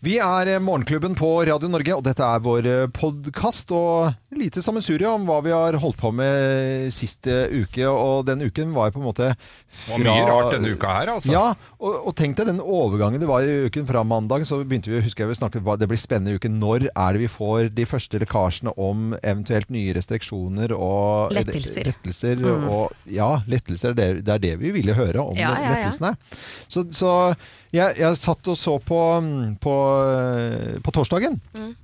Vi er eh, Morgenklubben på Radio Norge, og dette er vår podkast. Og lite sammensurie om hva vi har holdt på med sist eh, uke. Og den uken var jo på en måte Det var mye rart denne uka her, altså. Ja, og, og tenk deg den overgangen det var i uken fra mandag. Så begynte vi, husker jeg vi snakket hva- Det blir spennende uke. Når er det vi får de første lekkasjene om eventuelt nye restriksjoner og Lettelser. lettelser Mm. og, ja, lettelser. Det, er- det er det vi ville høre om Ja, ja, ja. lettelsene. Så, så jeg, jeg satt og så på, mm, på, eh, på torsdagen. Mm.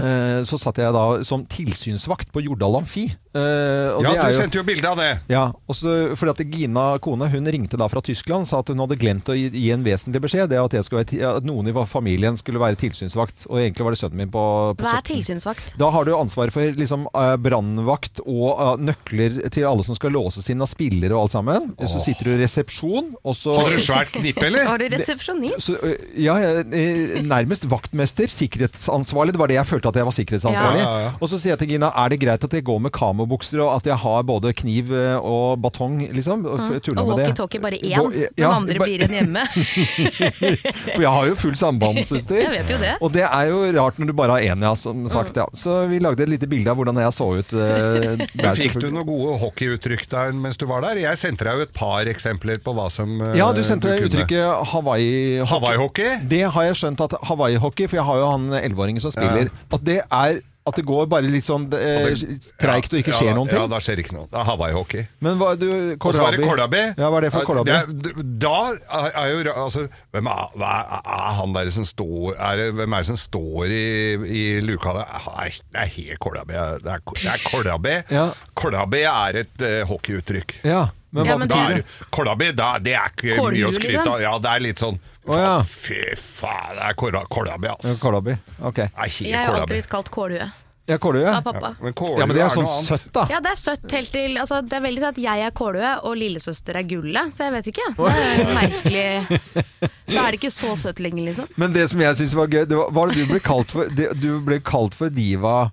Eh, Så satt jeg da som tilsynsvakt på Jordal Amfi. Eh, og Ja, det er du sendte jo bilde av det. ja, og så, fordi at Gina kone hun ringte da fra Tyskland sa at hun hadde glemt å gi, gi en vesentlig beskjed. Det at, jeg være, at noen i familien skulle være tilsynsvakt. Og egentlig var det sønnen min på, på Hva er tilsynsvakt? Da har du ansvaret for liksom, eh, brannvakt og nøkler til alle som skal låses inn av spillere og alt sammen. Så sitter du i resepsjon, og så Har du svært knippe, eller? Har du resepsjonist? ja, nærmest vaktmester, sikkerhetsansvarlig. Det var det jeg følte at jeg var sikkerhetsansvarlig. Ja, ja, ja. Og så sier jeg til Gina, er det greit at jeg går med kamobukser og at jeg har både kniv eh, og batong, liksom? Og Mm. Og med det. walkietalkie bare én, Gå- den ja, andre ba- blir igjen hjemme. For jeg har jo full sambandsutstyr. Jeg vet jo det. Og det er jo rart når du bare har én, ja, som sagt. Ja. Så vi lagde et lite bilde av hvordan jeg så ut. eh, Fikk du noen gode hockeyuttrykk der mens du var der? Jeg sendte deg jo et par eksempler på hva som eh, Ja, du sendte du uttrykket Hawaii-hockey. Hawaii-hockey? Det har jeg skjønt at Hawaii-hockey, for jeg har jo han 11-åringen som spiller, at det er at det går bare litt sånn eh, treigt og ikke Ja, skjer ja, noen Ja, ting. da skjer ikke noe. Det er Hawaii-hockey. Men hva du Og så er det kålrabi. Ja, hva er det for kålrabi? Det er- Da er, jo altså, Hvem er, hva er, er han der som står er det, Hvem er det som står i, i luka der? Nei, Det er helt kålrabi. Det er, det er kålrabi. Ja. Er et uh, hockeyuttrykk. Ja, men hva Ja, men betyr det? Kålrabi, det er ikke mye å skryte liksom? av. Ja, det er litt sånn Å, ja. Fy faen, det er kålrabi, Ja, ass. Kålrabi. Ok. Det er Jeg har alltid blitt kalt kålhue Ja, kålhue? av pappa. Men kålhue Ja, men det er sånn noe annet. søtt, da. Ja, det er søtt helt til altså, Det er veldig sånn at jeg er kålhue og lillesøster er gullet, så jeg vet ikke. Det er merkelig. Da er det ikke så søtt lenger, liksom. Men det som jeg syns var gøy, det var, var det du ble kalt for det, Du ble kalt for diva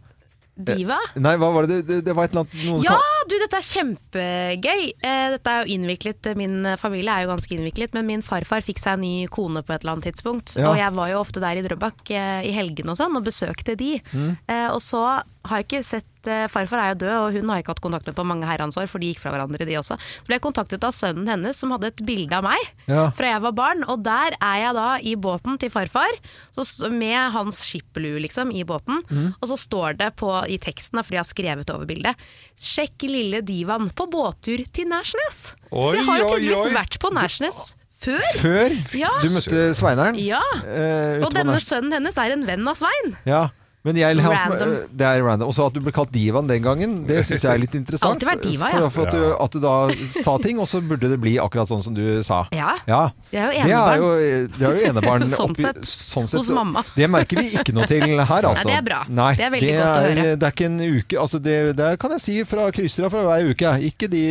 Diva? Nei, hva var det? Det, det var et eller annet noen Ja, du, dette er kjempegøy. Eh, dette er jo innviklet. Min familie er jo ganske innviklet, men min farfar fikk seg en ny kone på et eller annet tidspunkt. Ja. Og jeg var jo ofte der i Drøbak eh, i helgene og sånn, og besøkte de. Mm. Eh, og så har jeg ikke sett eh, Farfar er jo død, og hun har jeg ikke hatt kontakt med på mange herrens år, for de gikk fra hverandre, de også. Så ble jeg kontaktet av sønnen hennes, som hadde et bilde av meg Ja. fra jeg var barn. Og der er jeg da i båten til farfar, så, med hans skipperlue liksom, i båten. Mm. Og så står det på, i teksten, da, for de har skrevet over bildet, 'Sjekk lille divaen på båttur til Nærsnes'. så jeg har jo tydeligvis vært på Nærsnes før. Før Ja. du møtte Sveineren? Ja. eh, Og denne sønnen hennes er en venn av Svein. Ja. Men jeg, Random. Det er random. Og så at du ble kalt divaen den gangen, det syns jeg er litt interessant. Alltid vært diva, for, ja. for at, du, at du da sa ting, og så burde det bli akkurat sånn som du sa. Ja. Ja. Det er jo Det er enebarn. jo, det er jo enebarn Sånn oppi- sett. sånn sett. Hos mamma. Det merker vi ikke noe til her, altså. det er bra. Nei, Det er veldig godt å er, høre. Det er ikke en uke altså det, det kan jeg si fra kryssere fra hver uke. Ikke, de,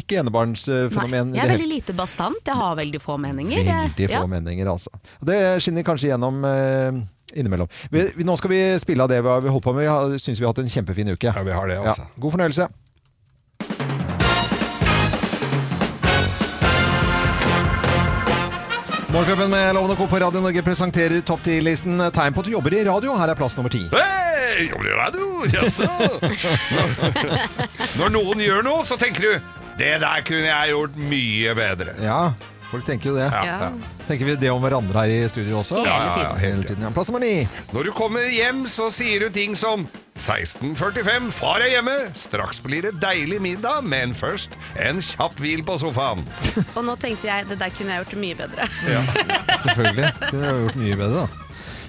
ikke enebarnsfenomen. Nei, jeg er veldig lite bastant. Jeg har veldig få meninger. Veldig få ja. meninger, altså. Det skinner kanskje gjennom eh, innimellom. Vi, vi, nå skal vi spille av det vi har holdt på med. Vi syns vi har hatt en kjempefin uke. Ja, vi har det, altså. Ja. God fornøyelse. Morgenklubben med Lovende Co. på Radio Norge presenterer topp 10-listen tegn på at du jobber i radio. Her er plass nummer ti. Hei, jobber i radio? Jaså? Når noen gjør noe, så tenker du Det der kunne jeg gjort mye bedre. Ja, folk tenker jo det. Ja. Tenker vi det om hverandre her i studio også? Hele Ja, ja, ja, tiden. hele tiden. Ja. Plass nummer ni. Når du kommer hjem, så sier du ting som 16.45, far er hjemme. Straks blir det deilig middag, men først en kjapp hvil på sofaen. Og nå tenkte jeg det der kunne jeg gjort mye bedre. Ja, Selvfølgelig. Kunne jeg gjort mye bedre, da.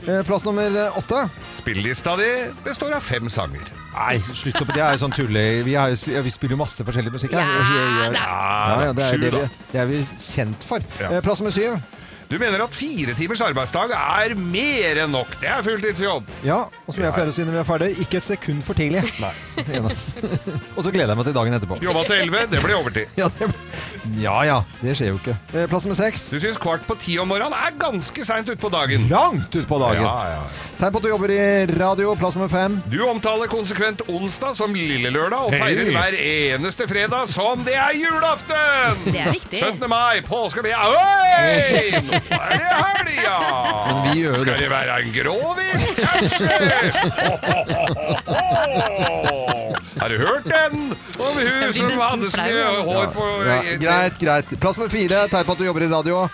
Eh, Plass nummer åtte. Spillelista di består av fem sanger. Nei, slutt opp. Det er jo sånn tulle... Vi, ja, vi spiller jo masse forskjellig musikk her. Ja. Ja, ja, det, er, Sju, det, er vi, det er vi kjent for. Ja. Eh, Plass nummer syv. Du mener at fire timers arbeidsdag er mer enn nok. Det er fulltidsjobb. Ja, og som jeg pleier å si når vi er ferdige, ikke et sekund for tidlig. Nei. og så gleder jeg meg til dagen etterpå. Jobba til elleve, det blir overtid. Ja, det, ja, ja, det skjer jo ikke. Eh, Plass nummer seks. Du syns kvart på ti om morgenen er ganske seint utpå dagen. Langt utpå dagen. Ja, ja. Tegn på at du jobber i radio. Plass nummer fem. Du omtaler konsekvent onsdag som lille lørdag og feirer feirer hver eneste fredag som det er julaften! Det er viktig. 17. mai, påske blir Er det helga! Men vi gjør jo Skal det. være en gråvin, kanskje? Har du hørt den? Om hun som hadde så mye hår på Ja, greit, greit. Plass nummer fire. Tegn på at du jobber i radio.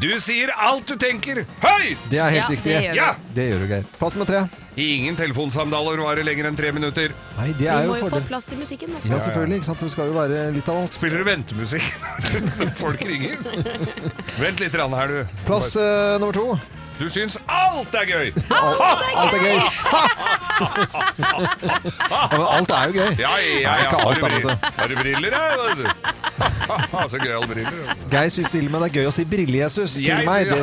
Du sier alt du tenker høyt! Det er helt Ja, riktig. det gjør Ja! Det gjør du, Geir. Plass nummer tre. Ingen telefonsamtaler varer lenger enn tre minutter. Nei, det er jo må jo få fordel. plass til musikken også. Ja, selvfølgelig. ikke sant? Det skal jo være litt av alt. Spiller du ventemusikk når folk ringer? Vent litt grann her, du. Plass eh, nummer to. Du syns alt er gøy! Alt er gøy! ja, men alt er jo gøy. Ja, ja, ja. Ikke Har, alt, du da, briller, vet har du briller, ja? Så gøyale briller. Geir syns til og med det er gøy å si Brille-Jesus til Jeg meg.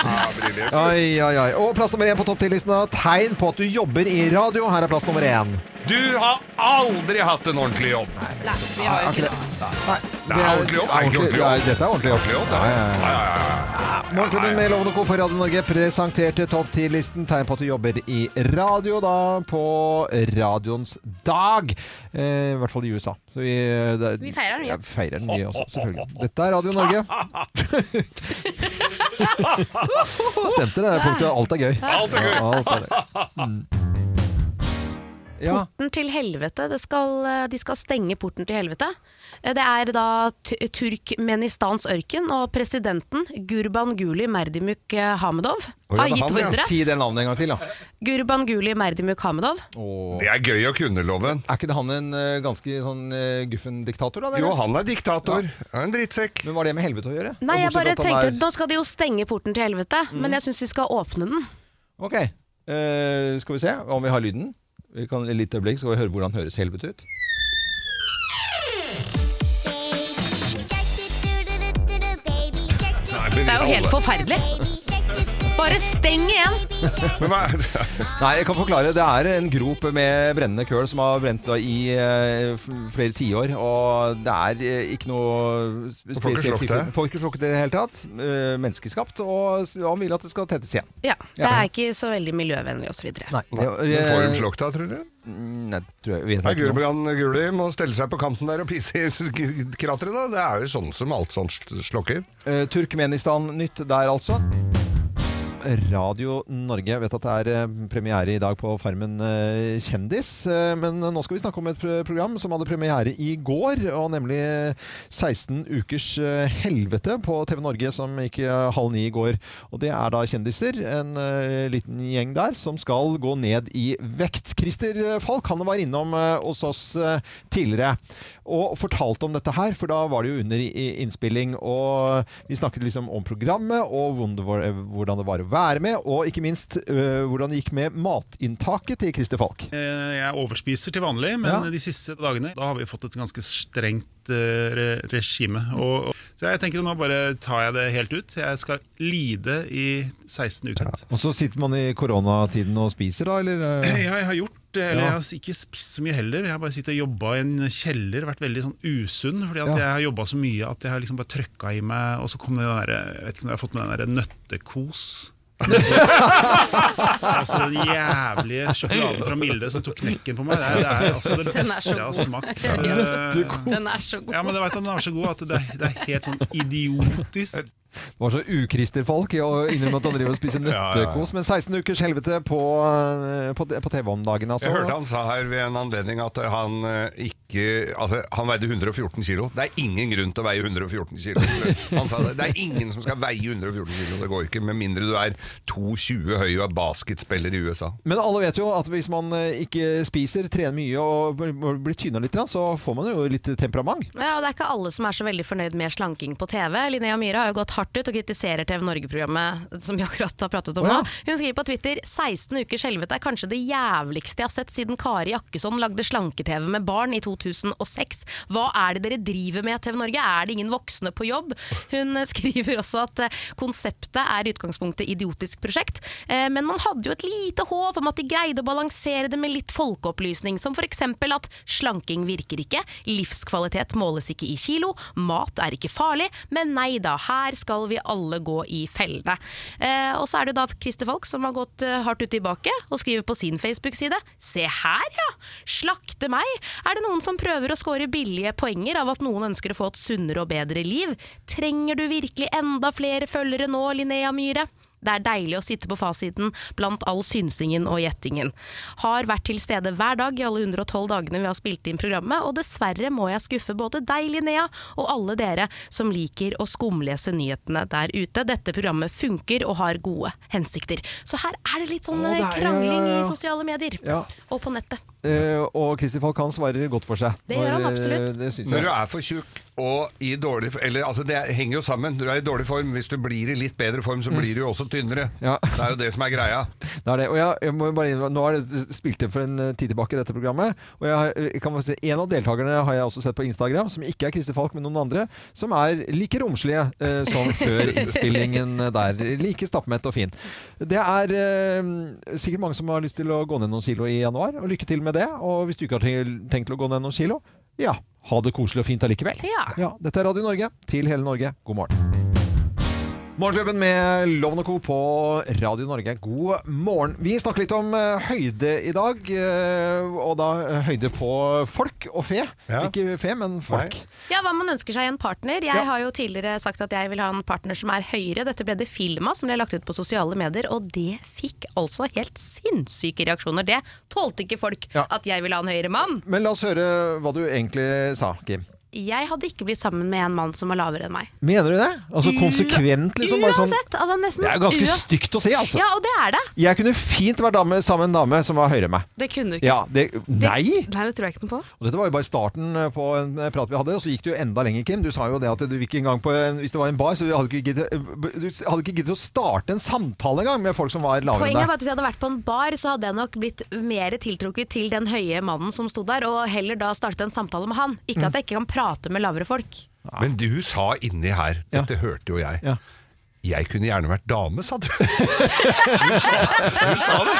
Ja, briller. oi, oi. ai. Og plass nummer én på topp 10-listen. da. Tegn på at du jobber i radio. Her er plass nummer én. Du har aldri hatt en ordentlig jobb. Nei, vi har jo ikke det. Nei, Det er ordentlig jobb. Er ikke ordentlig jobb. Ja, dette er ordentlig jobb. Ordentlig jobb, Ja, ja, ja. Ja. Morgenklubben med Lovende Co. på Radio Norge presenterte topp 10-listen. Tegn på at du jobber i radio da på radioens dag. Eh, I hvert fall i USA. Så vi, det, Vi feirer den, ja. ja. Feirer den mye også, selvfølgelig. Dette er Radio Norge. Stemte det punktet. Alt er gøy. Alt er gøy. Ja, alt er gøy. Mm. Ja. Porten til helvete. Det skal, eh, de skal stenge porten til helvete. Eh, Det er da Turkmenistans ørken, og presidenten Gurban Guli Merdimuk eh, Hamedov Å, ja, har gitt ordre. Si det navnet en gang til, da. Gurban Guli Merdimuk Hamedov. Og Det er gøy å kunne, Loven. er ikke det han en ganske sånn guffen diktator, da? dere? Jo, han er diktator. Han er en drittsekk. Men hva har det med helvete å gjøre? Nei, jeg bare tenkte er- Nå skal de jo stenge porten til helvete, men jeg syns vi skal åpne den. Ok, Uh, skal vi se om vi har lyden. Vi kan lite øyeblikk, skal vi høre hvordan høres helvete ut. Det er jo helt forferdelig. Bare steng igjen! Men hva er Nei, jeg kan forklare. Det er en grop med brennende køl som har brent da i eh, f- flere tiår. Og det er eh, ikke noe spesielt får ikke slukket det? Får ikke slukket det i det hele tatt. Eh, menneskeskapt. Og s- han vil at det skal tettes igjen. Ja, Det er ikke så veldig miljøvennlig osv. Nei, det, Men Får de slått da, tror du? Nei, tror jeg, vet jeg ikke noe. Gulbrand Guli må stelle seg på kanten der og pisse i krateret, da. Det er jo sånn som alt sånt slokker. Eh, Turkmenistan-nytt der, altså. Radio Norge. Jeg Vet at det er eh, premiere i dag på Farmen eh, kjendis. Eh, Men nå skal vi snakke om et program som hadde premiere i går. Og nemlig 16 ukers helvete på TV Norge som gikk halv ni i går. Og det er da kjendiser, en liten gjeng der, som skal gå ned i vekt. Christer Falk han var innom hos oss tidligere og fortalte om dette her, for da var det jo under innspilling. Og vi snakket liksom om programmet, og hvordan det var å være med, og ikke minst øh, hvordan det gikk med matinntaket til Christer Falk. Eh, Jeg overspiser til vanlig, men Ja. de siste dagene Da har vi fått et ganske strengt re regime. Og, og, så jeg tenker nå bare tar jeg det helt ut. Jeg skal lide i 16 uker. Og så sitter man i koronatiden og spiser, da, eller? øh? Ja, jeg har gjort eller Ja. jeg har ikke spist så mye heller. Jeg har bare sittet og jobba i en kjeller, vært veldig sånn usunn. Fordi at Ja. jeg har jobba så mye at jeg har liksom bare trøkka i meg, og så kom det den der, Jeg vet ikke om jeg har fått med den der nøttekos. altså Den jævlige sjokoladen fra Milde som tok knekken på meg. Det er, det er altså det er beste så jeg har smakt. Eh, Den er så god. Ja, men det vet at Den er så god at det, det er helt sånn idiotisk. Det var så ukrister Falk å innrømme at han driver og spiser Ja, ja, ja. nøttekos. Men 16 ukers helvete på, øh, på, på TV om dagen, altså. Jeg hørte han sa her ved en anledning at han eh, ikke Altså, han veide 114 kilo. Det er ingen grunn til å veie 114 kilo. Han sa det. Det er ingen som skal veie 114 kilo. Det går ikke, med mindre du er 2,20 høy og er basketspiller i USA. Men alle vet jo at hvis man øh, ikke spiser, trener mye og blir- blir tynna litt, så får man jo litt temperament. Ja, og Det er ikke alle som er så veldig fornøyd med slanking på TV. Linnea Myhre har jo gått hardt ut og kritiserer TV Norge-programmet som vi akkurat har pratet om nå. Hun skriver på Twitter 16 ukers helvete er kanskje det jævligste jeg har sett siden Kari Jakkesson lagde slanke-TV med barn i 2006. Hva er det dere driver med, TV Norge? Er det ingen voksne på jobb? Hun skriver også at eh, konseptet er i utgangspunktet idiotisk prosjekt, eh, men man hadde jo et lite håp om at de greide å balansere det med litt folkeopplysning, som f.eks. at slanking virker ikke, livskvalitet måles ikke i kilo, mat er ikke farlig, men nei da, her skal skal vi alle gå i fellene. Eh, og så er det da Christer Falk som har gått eh, hardt ut tilbake og skriver på sin Facebook-side Se her, ja! Slakte meg! Er det noen som prøver å score billige poenger av at noen ønsker å få et sunnere og bedre liv? Trenger du virkelig enda flere følgere nå, Linnea Myhre? Det er deilig å sitte på fasiten blant all synsingen og gjettingen. Har vært til stede hver dag i alle 112 dagene vi har spilt inn programmet, og dessverre må jeg skuffe både deg, Linnea, og alle dere som liker å skumlese nyhetene der ute. Dette programmet funker og har gode hensikter. Så her er det litt sånn Å, er- krangling ja, ja, i sosiale medier Ja. og på nettet. Eh, og Kristi Falk han svarer godt for seg. Det gjør han eh, absolutt. Når du er for tjukk og i dårlig Eller altså det henger jo sammen. Du er i dårlig form, hvis du blir i litt bedre form, så blir du jo også tynnere. Ja. Det er jo det som er greia. Det er det. Og jeg, jeg må bare innrømme, Nå er det spilt inn for en eh, tid tilbake, dette programmet. Og jeg, jeg kan si, En av deltakerne har jeg også sett på Instagram, som ikke er Kristi Falk, men noen andre, som er like romslige eh, som før innspillingen der. Like stappmett og fin. Det er eh, sikkert mange som har lyst til å gå ned noen kilo i januar, og lykke til med det. Og hvis du ikke har tenkt til å gå ned noen kilo, ja, ha det koselig og fint allikevel. Ja. Ja, dette er Radio Norge til hele Norge. God morgen. Morgenklubben med Loven og Co. på Radio Norge. God morgen. Vi snakker litt om eh, høyde i dag, eh, og da eh, høyde på folk og fe. Ja. Ikke fe, men folk. Ja, hva man ønsker seg i en partner. Jeg Ja. har jo tidligere sagt at jeg vil ha en partner som er høyere. Dette ble det filma, som ble lagt ut på sosiale medier, og det fikk altså helt sinnssyke reaksjoner. Det tålte ikke folk, Ja. at jeg ville ha en høyere mann. Men la oss høre hva du egentlig sa, Kim. Jeg hadde ikke blitt sammen med en mann som var lavere enn meg. Mener du det? Altså konsekvent, liksom? Sånn, Uansett. Altså nesten det er ganske uansett. stygt å si, altså. Ja, og det er det. Jeg kunne fint vært dame, sammen med en dame som var høyere enn meg. Det kunne du ikke. Ja, det, nei! Nei, det tror jeg ikke noe på. Og dette var jo bare starten eh, på en eh, prat vi hadde, og så gikk det jo enda lenger, Kim. Du sa jo det at du ikke engang på en, Hvis det var en bar, så du hadde ikke giddet, du hadde ikke giddet å starte en samtale engang med folk som var lavere Poenget enn var deg. at Hvis jeg hadde vært på en bar, så hadde jeg nok blitt mer tiltrukket til den høye mannen som sto der, og heller da startet en samtale med han. Mm. Ikke at jeg ikke kan prate med lavere folk. Men du sa inni her, Ja. dette hørte jo jeg. Ja. Jeg kunne gjerne vært dame, sa du. Du sa, du sa det!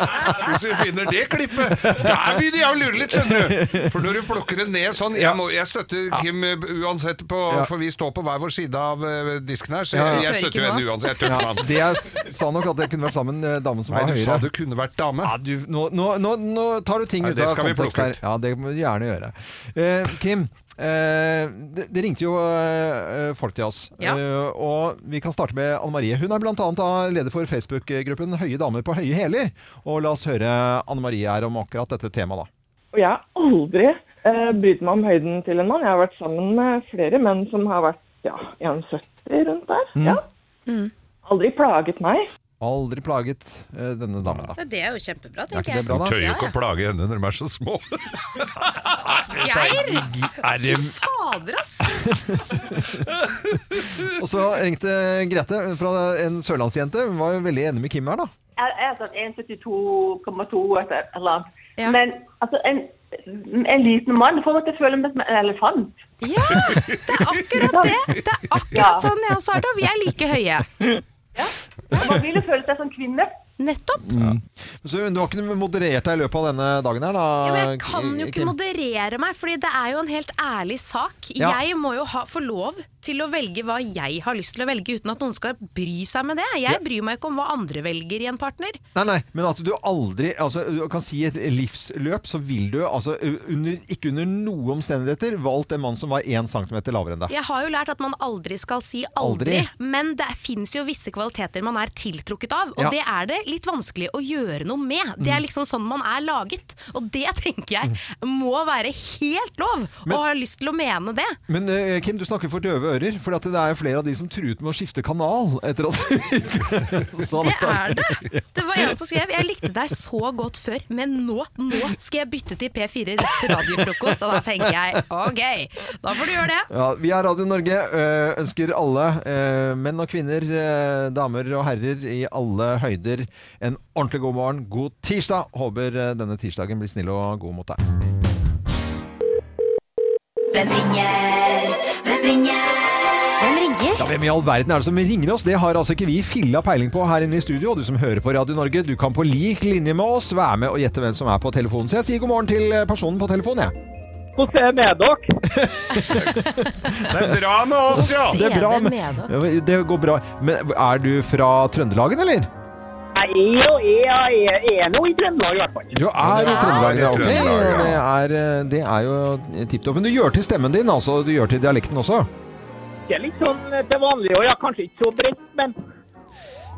Hvis vi finner det klippet, der begynner jeg å lure litt, skjønner du. For når du plukker det ned sånn Jeg, må, jeg støtter Kim uh, uansett, på, for vi står på hver vår side av uh, disken her, så jeg, jeg støtter jo henne uansett. Jeg tør ikke han. Det jeg s- sa nok at jeg kunne vært sammen med en dame som Nei, var du sa høyere. du kunne vært dame. Ja, du, nå, nå, nå, nå tar du ting Nei, ut det av skal vi kontekst plukke her. ut. Ja, det må du gjerne gjøre. Eh, Kim, eh, det, det ringte jo eh, folk til oss. Ja. Eh, og vi kan starte med Anne Marie. Hun er bl.a. leder for Facebook-gruppen Høye damer på høye hæler. Og la oss høre Anne Marie her om akkurat dette temaet, da. Og jeg har aldri eh, brydd meg om høyden til en mann. Jeg har vært sammen med flere menn som har vært ja, 1,70 rundt der. Ja. Aldri plaget meg. Aldri plaget eh, denne damen, da. Det er jo kjempebra, Er ikke tenker det bra, Du da? tør jo ikke å plage henne når de er så små. Geir! Er det Fader, ass! Og så ringte Grete fra en sørlandsjente. Hun var jo veldig enig med Kim her, da. Jeg er sånn 1,72,2 et eller annet. Ja. Men altså, en, en liten mann får meg til å føle meg som en elefant. Ja, det er akkurat det! Det er akkurat sånn jeg også har det, og vi er like høye. Og Man vil jo føle seg som kvinne. Nettopp. Så du har ikke moderert deg i løpet av denne dagen her, da? Ja, men jeg kan jo ikke Kim? moderere meg, Fordi det er jo en helt ærlig sak. Ja. Jeg må jo ha, få lov til å velge hva jeg har lyst til å velge, uten at noen skal bry seg med det. Jeg bryr meg ikke om hva andre velger i en partner. Nei, nei, men at du aldri altså, du kan si et livsløp, så vil du altså, under, ikke under noen omstendigheter valgt en mann som var 1 cm lavere enn deg. Jeg har jo lært at man aldri skal si aldri, Aldri. men det fins jo visse kvaliteter man er tiltrukket av, og Ja. det er det litt vanskelig å gjøre noe med. Det er liksom sånn man er laget, og det tenker jeg må være helt lov, Men- og har lyst til å mene det. Men eh, Kim, du snakker for døve ører, for det er flere av de som truet med å skifte kanal etter at sånn Det er det! Det var en som skrev 'Jeg likte deg så godt før, men nå, nå skal jeg bytte til P4 Røst radiofrokost'. Og da tenker jeg ok, da får du gjøre det. Ja, vi er Radio Norge. øh, ønsker alle, øh, menn og kvinner, øh, damer og herrer i alle høyder, en ordentlig god morgen. God tirsdag. Håper denne tirsdagen blir snill og god mot deg. Hvem ringer? Hvem ringer? Hvem ringer? Ja, Hvem i all verden er det som ringer oss? Det har altså ikke vi filla peiling på her inne i studio. Og du som hører på Radio Norge, du kan på lik linje med oss være med og gjette hvem som er på telefonen. Så jeg sier god morgen til personen på telefonen, jeg. Hvordan er det med dere? Det er bra med oss, ja! Det er bra, med. Det går bra. Men er du fra Trøndelagen, eller? Jeg er jo nå i Trøndelag, i hvert fall. Du er i Trøndelag, ja. Okay. Det er, eh, det er jo tipp topp. Men du gjør til stemmen din, altså. Du gjør til dialekten også? Det er litt sånn eh, til vanlig, og ja, kanskje ikke så bredt, men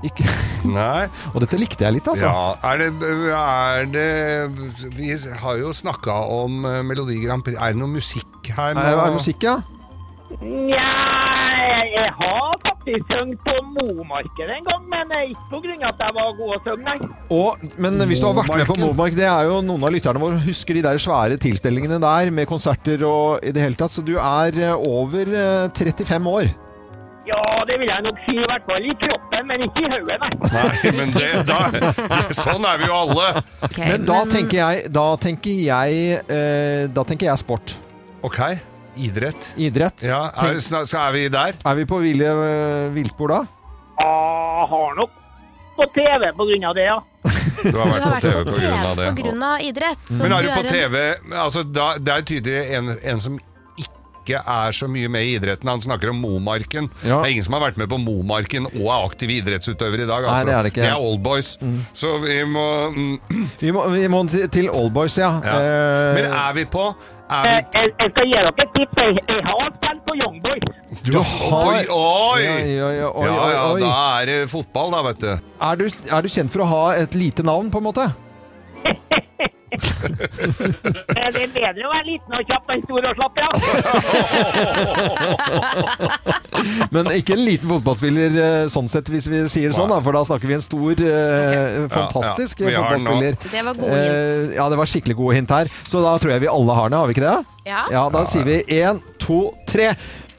Ikke. Nei. Og dette likte jeg litt, altså. Ja, er det, er det Vi har jo snakka om eh, Melodi Grand Prix. Er det noe musikk her? Er, er det musikk, ja? Nja, jeg har faktisk sunget på Momarken en gang, men eh, ikke grunn at jeg var god å synge, nei. Og, men hvis du har vært med på. Momark, det er jo noen av lytterne våre husker de der svære tilstelningene der med konserter og i det hele tatt, så du er eh, over eh, 35 år. Ja, det vil jeg nok si, i hvert fall i kroppen, men ikke i hodet, nei. Nei, men det, da, sånn er vi jo alle. Okay, Men da tenker jeg, da tenker jeg, eh, da tenker jeg sport. Ok, idrett. Idrett. Ja, er, Tenk, så er vi der? er vi på ville eh, villspor da? Jeg har nok på TV på grunn av det, ja. Du har Du har vært på vært TV på TV av det. på av idrett. så Men er du på en- TV altså, da, Det er tydelig en, en som ikke er så mye med i idretten. Han snakker om Momarken. Ja. Det er ingen som har vært med på Momarken og er aktiv idrettsutøver i dag. Altså. Nei, det er det ikke. Det er oldboys. Så vi må mm, Vi må, vi må til, til boys ja. ja. Eh, Men er vi på er vi, jeg, jeg skal gi dere et tips. Jeg, jeg har spilt på Youngboy. Du har... Oi, oi! Ja, ja, oi, ja, ja, oi. da er det fotball, da, vet du. Er, du, er du kjent for å ha et lite navn, på en måte? Eh, Det er bedre å være liten og kjapp enn stor og slapp, ja. Men ikke en liten fotballspiller eh, sånn sett, hvis vi sier det sånn, da, for da snakker vi en stor, okay. fantastisk Ja, ja. Fotballspiller. Det var gode hint. Eh, ja, det var skikkelig gode hint her. Så da tror jeg vi alle har det, har vi ikke det? Ja. Ja, da sier vi én, to, tre.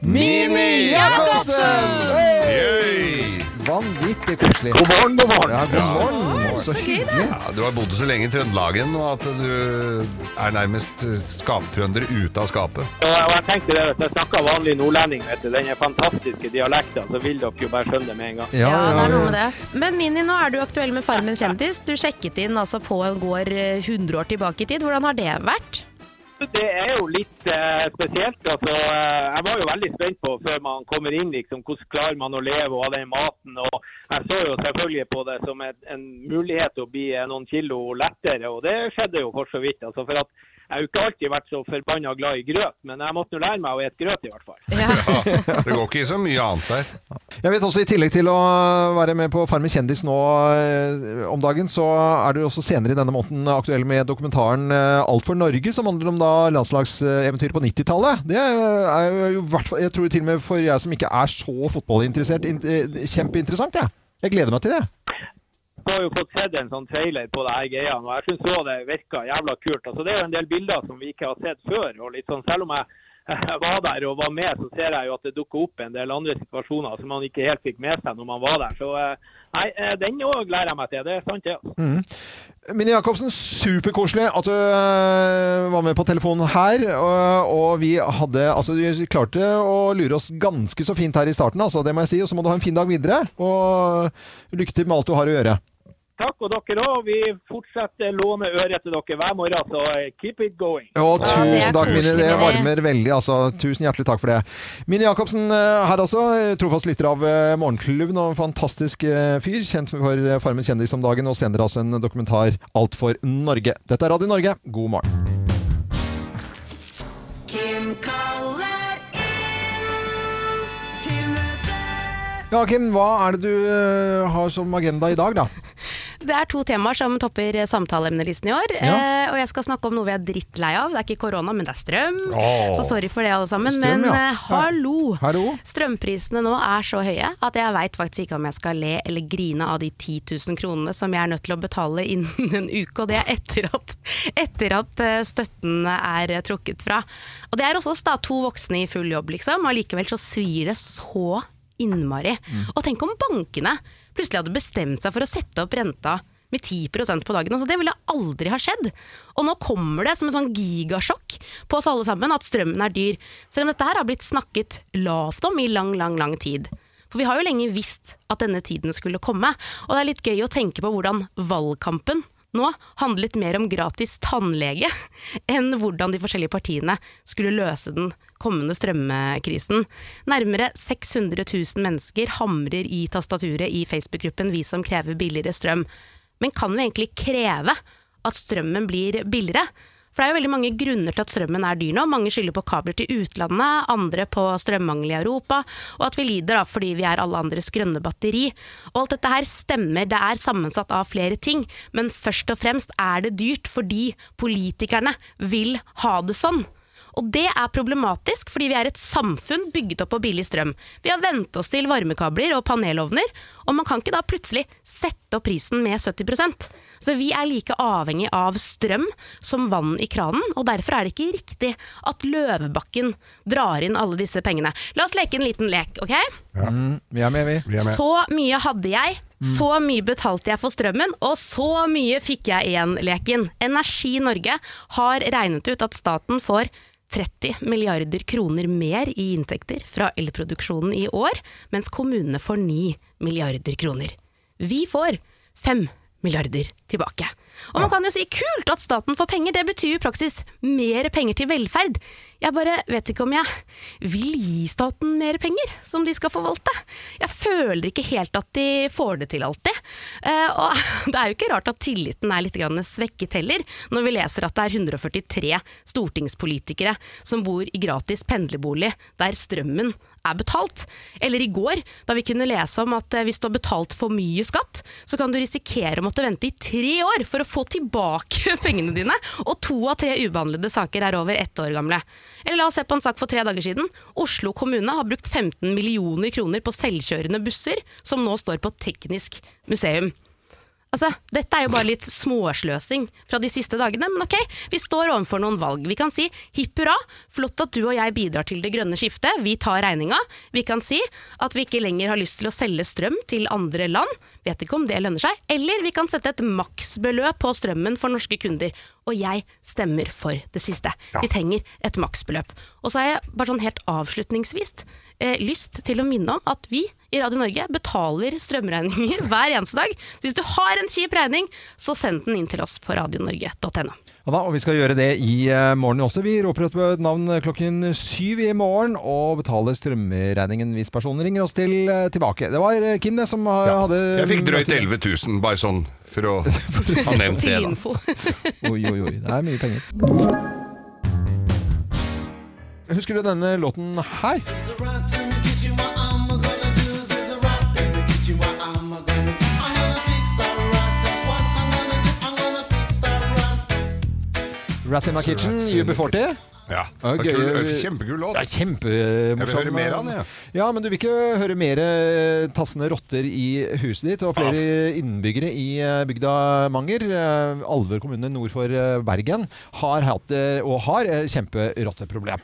Mini Jacobsen! Hey! Vanvittig koselig. God morgen, god morgen. Ja, god Ja. morgen. Så hyggelig. Ja, du har bodd så lenge i Trøndelagen nå at du er nærmest skaptrønder ute av skapet. Ja, og jeg tenkte det, Hvis jeg snakker vanlig nordlending, vet du, den er fantastiske dialekten, så vil dere jo bare skjønne det med en gang. Ja, Ja, det er noe med det. Men Mini, nå er du aktuell med Farmen kjendis. Du sjekket inn altså på en gård eh, 100 år tilbake i tid. Hvordan har det vært? Det er jo litt eh, spesielt. altså. Jeg var jo veldig spent på før man kommer inn, liksom, hvordan klarer man å leve og ha den maten. og Jeg så jo selvfølgelig på det som et, en mulighet å bli eh, noen kilo lettere, og det skjedde jo for så vidt. altså, for at Jeg har jo ikke alltid vært så forbanna glad i grøt, men jeg måtte jo lære meg å spise grøt i hvert fall. Ja, det går ikke i så mye annet der. Jeg vet også I tillegg til å være med på Farmen kjendis nå eh, om dagen, så er du også senere i denne måneden aktuell med dokumentaren eh, Alt for Norge, som handler om da landslagseventyr på 90-tallet. Det er jo i hvert fall Jeg tror til og med for jeg som ikke er så fotballinteressert, eh, kjempeinteressant. Jeg. jeg gleder meg til det. Har jo fått sett en sånn trailer på det her greia, og jeg syns òg det virka jævla kult. Altså, det er jo en del bilder som vi ikke har sett før. og litt sånn, Selv om jeg, var der og var med, så ser jeg jo at det dukker opp en del andre situasjoner som man ikke helt fikk med seg når man var der. Så eh, nei, eh, den òg gleder jeg meg til. Det er sant, det. altså. Mini Jacobsen, superkoselig at du øh, var med på telefonen her. Og vi hadde Altså, du klarte å lure oss ganske så fint her i starten, altså, det må jeg si. Og så må du ha en fin dag videre. Og lykke til med alt du har å gjøre. Takk, og dere òg. Vi fortsetter å låne øret til dere hver morgen, så eh, keep it going. Og Ja, tusen ja, takk, Mini. Det varmer veldig. altså. Tusen hjertelig takk for det. Mini Jacobsen øh, her også, Trofast lytter av øh, Morgenklubben og en fantastisk øh, fyr. Kjent for Farmen kjendis om dagen, og senere altså en dokumentar Alt for Norge. Dette er Radio Norge. God morgen. Kim møte. Ja, Kim, hva er det du har som agenda i dag, da? Det er to temaer som topper samtaleemnelisten i år. Ja. Eh, og jeg skal snakke om noe vi er drittlei av. Det er ikke korona, men det er strøm. Oh. Så sorry for det, alle sammen. Strøm, men ja. eh, hallo! Hallo? Strømprisene nå er så høye at jeg veit faktisk ikke om jeg skal le eller grine av de 10 000 kronene som jeg er nødt til å betale innen en uke, og det er etter at, etter at eh, støtten er trukket fra. Og det er også oss da, to voksne i full jobb, liksom, og likevel så svir det så innmari. Og tenk om bankene plutselig hadde bestemt seg for å sette opp renta med 10% på dagen. Altså, det ville aldri ha skjedd. Og nå kommer det som en sånn gigasjokk på oss alle sammen at strømmen er dyr. Selv om dette her har blitt snakket lavt om i lang, lang, lang tid. For vi har jo lenge visst at denne tiden skulle komme. Og det er litt gøy å tenke på hvordan valgkampen nå handlet mer om gratis tannlege enn hvordan de forskjellige partiene skulle løse den kommende strømmekrisen. Nærmere 600 000 mennesker hamrer i tastaturet i Facebook-gruppen Vi som krever billigere strøm. Men kan vi egentlig kreve at strømmen blir billigere? For det er jo veldig mange grunner til at strømmen er dyr nå. Mange skylder på kabler til utlandet, andre på strømmangel i Europa, og at vi lider da fordi vi er alle andres grønne batteri. Og alt dette her stemmer, det er sammensatt av flere ting, men først og fremst er det dyrt fordi politikerne vil ha det sånn. Og det er problematisk, fordi vi er et samfunn bygget opp på billig strøm. Vi har vent oss til varmekabler og panelovner, og man kan ikke da plutselig sette opp prisen med 70% Så vi er like avhengig av strøm som vann i kranen, og derfor er det ikke riktig at Løvebakken drar inn alle disse pengene. La oss leke en liten lek, ok? Mm, vi er med, vi. Vi er med. Så mye hadde jeg, så mye betalte jeg for strømmen, og så mye fikk jeg igjen, leken. Energi Norge har regnet ut at staten får 30 milliarder kroner mer i inntekter fra elproduksjonen i år, mens kommunene får 9 milliarder kroner. Vi får 5 milliarder tilbake. Og man kan jo si kult at staten får penger, det betyr jo i praksis mer penger til velferd. Jeg bare vet ikke om jeg vil gi staten mer penger som de skal forvalte. Jeg føler ikke helt at de får det til alltid. Eh, og det er jo ikke rart at tilliten er litt svekket heller, når vi leser at det er 143 stortingspolitikere som bor i gratis pendlerbolig der strømmen er betalt. Eller i går, da vi kunne lese om at eh, hvis du har betalt for mye skatt, så kan du risikere å måtte vente i tre år for å få tilbake pengene dine, og to av tre ubehandlede saker er over ett år gamle. Eller la oss se på en sak for tre dager siden. Oslo kommune har brukt 15 millioner kroner på selvkjørende busser, som nå står på Teknisk museum. Altså, Dette er jo bare litt småsløsing fra de siste dagene, men ok, vi står overfor noen valg. Vi kan si hipp hurra, flott at du og jeg bidrar til det grønne skiftet, vi tar regninga. Vi kan si at vi ikke lenger har lyst til å selge strøm til andre land, vet ikke om det lønner seg. Eller vi kan sette et maksbeløp på strømmen for norske kunder. Og jeg stemmer for det siste. Vi trenger et maksbeløp. Og så har jeg bare sånn helt avslutningsvis eh, lyst til å minne om at vi i Radio Norge betaler strømregninger hver eneste dag. Så hvis du har en kjip regning, så send den inn til oss på radionorge.no. Ja da, og vi skal gjøre det i eh, morgen også. Vi roper ut navn klokken syv i morgen og betaler strømregningen hvis personen ringer oss til, eh, tilbake. Det var eh, Kim det som eh, Ja. hadde Jeg fikk drøyt 11 000, bare sånn for å ha nevnt det. Da. Oi, oi, oi. Det er mye penger. Husker du denne låten her? Rat in my kitchen, UB40. Ja, Ja, det gøy. kul- Kjempekul låt. Det er kjempemorsom. Jeg vil høre mer av den, Ja. Ja, men du vil ikke høre mer eh, tassende rotter i huset ditt, og flere innbyggere i eh, bygda Manger, eh, Alver kommune nord for Bergen, har hatt og har kjemperotteproblem.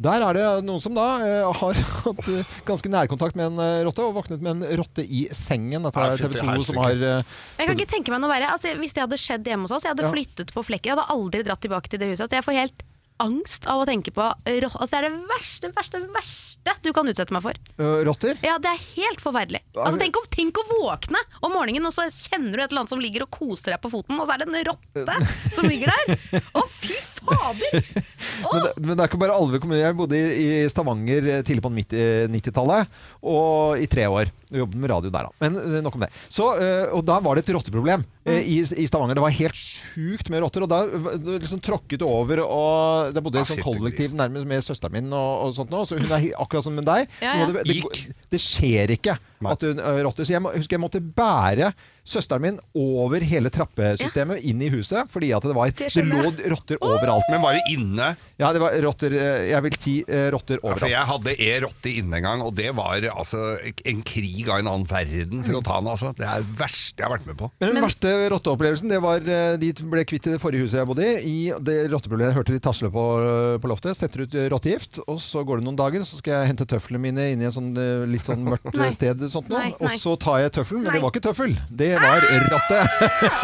Der er det noen som da eh, har hatt eh, ganske nærkontakt med en eh, rotte, og våknet med en rotte i sengen. Dette er TV 2 som har Jeg kan ikke tenke meg noe verre. Altså, hvis det hadde skjedd hjemme hos oss, jeg hadde Ja. flyttet på flekken. Jeg hadde aldri dratt tilbake til det huset. Altså, jeg får helt angst av å tenke på rotter. altså, Det er det verste, verste, verste du kan utsette meg for. rotter. Ja, Det er helt forferdelig. Altså, tenk, å, tenk å våkne om morgenen, og så kjenner du et eller annet som ligger og koser deg på foten, og så er det en rotte som ligger der! Å, fy fader! Men det, men det er ikke bare Alve kommune. Jeg bodde i, i Stavanger eh, tidlig på 90 90-tallet, og i tre år. Jobbet med radio der, da. Men eh, nok om det. Så, eh, og da var det et rotteproblem eh, i, i Stavanger. Det var helt sjukt med rotter. Og da det liksom tråkket over, og det bodde i Ah, et sånt kollektiv nærmest med søsteren min og, og sånt nå. Så hun er akkurat som med deg. Ja, ja. Det, det. Det skjer ikke Nei. at hun rotter. Så jeg må, husker jeg måtte bære søsteren min over hele trappesystemet inn i huset, fordi at det var Det, lå rotter overalt. Men var det inne? Ja, det var rotter Jeg vil si rotter overalt. Ja, for jeg hadde e-rotte inne en gang, og det var altså en krig av en annen verden for å ta den. Altså. Det er det verste jeg har vært med på. Men den verste rotteopplevelsen det var De ble kvitt i det forrige huset jeg bodde i. I det rotteproblemet hørte de tasle på, på loftet. Setter ut rottegift, og så går det noen dager, så skal jeg hente tøflene mine inn i en sånn litt litt sånn mørkt Nei. sted. Sånt nei, Nei, Og så tar jeg tøffelen, men det var ikke tøffel. Det var rattet.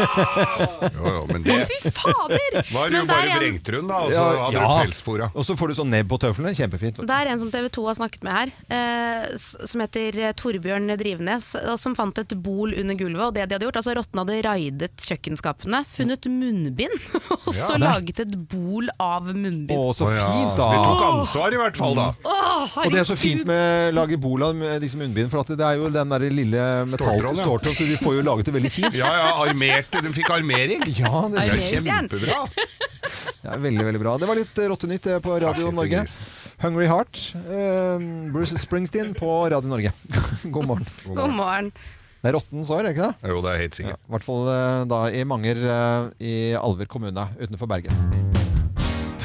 Jo, jo, men det Fy fader! var Men jo bare en- vrengtrun, da. Og så Ja, hadde ja. du pelsfora. Og så får du sånn nebb på tøflene. Kjempefint. Det er en som TV 2 har snakket med her, eh, som heter eh, Torbjørn Drivnes, som fant et bol under gulvet. Og det de hadde gjort, altså Rottene hadde raidet kjøkkenskapene, funnet munnbind, og så Ja. laget et bol av munnbind. Å, så fint, da! så vi tok ansvar i hvert fall, da. Og det er så fint med å lage bola med disse munnbindene, for at det er jo den der lille metall Ståltråd, ja. så de får jo laget det veldig fint. Ja, ja, armerte. De fikk armering. Ja, det er kjempebra. Ja, veldig, veldig bra. Det var litt rottenytt eh, på Radio Norge. Hungry Heart. uh, Bruce Springsteen på Radio Norge. God morgen. God morgen. Det er rottens år, er det ikke det? Jo, det er helt Ja, sikkert. I hvert fall eh, da i Manger i Alver kommune utenfor Bergen.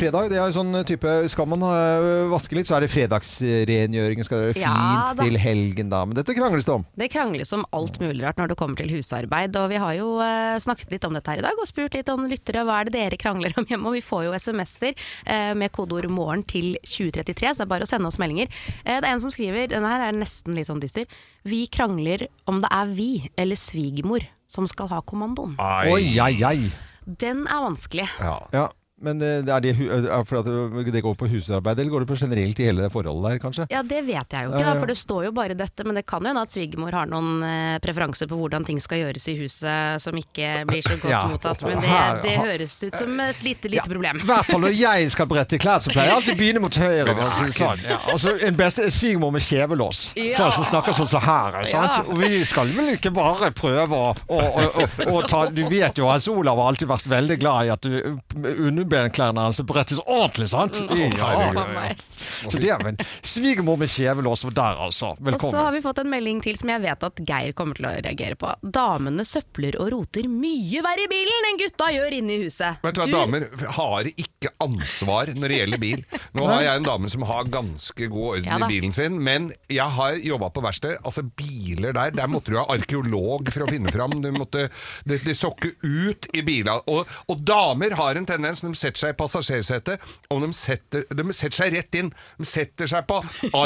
Fredag, det er jo sånn type Skal man eh, vaske litt, så er det fredagsrengjøring. Skal det være Ja, fint da. til helgen, da. Men dette krangles det om. Det krangles om alt mulig rart når det kommer til husarbeid, og vi har jo eh, snakket litt om dette her i dag og spurt litt om lyttere hva er det dere krangler om hjemme, og vi får jo SMS-er eh, med kodeord 'morgen' til 2033, så det er bare å sende oss meldinger. Eh, det er en som skriver, denne her er nesten litt sånn dyster, vi krangler om det er vi eller svigermor som skal ha kommandoen. Oi, oi, oi. Den er vanskelig. Ja. Ja, men eh, er det, hu- er for at det går på husarbeid, eller går det på generelt i hele det forholdet der, kanskje? Ja, det vet jeg jo ikke, da, for det står jo bare dette. Men det kan jo hende at svigermor har noen eh, preferanser på hvordan ting skal gjøres i huset som ikke blir så godt Ja. mottatt. Men det, det høres ut som et lite, lite problem. I hvert fall når jeg skal brette klær, så pleier jeg alltid å begynne mot høyre. for å Sånn. Ja. En beste svigermor med kjevelås, Ja. sånn som snakker sånn som her. Sant? Ja. Og vi skal vel ikke bare prøve å, å, å, å, å ta Du vet jo Hans Olav har alltid vært veldig glad i at du- underbenklærne hans brettes ordentlig, sant? Ja. ja, ja. Så det er en svigermor med kjevelås var der, altså. Velkommen. Og så har vi fått en melding til som jeg vet at Geir kommer til å reagere på. Damene søpler og roter mye verre i bilen enn gutta gjør inne i huset. Vet du hva, Damer har ikke ansvar når det gjelder bil. Nå har jeg en dame som har ganske god orden Ja i bilen sin, men jeg har jobba på verksted. Altså, biler der, der måtte du ha arkeolog for å finne fram. Du måtte, det, det sokke ut i biler. Og, og damer har en tendens, når de setter seg i passasjersetet, om de setter, de setter seg rett inn. De setter seg på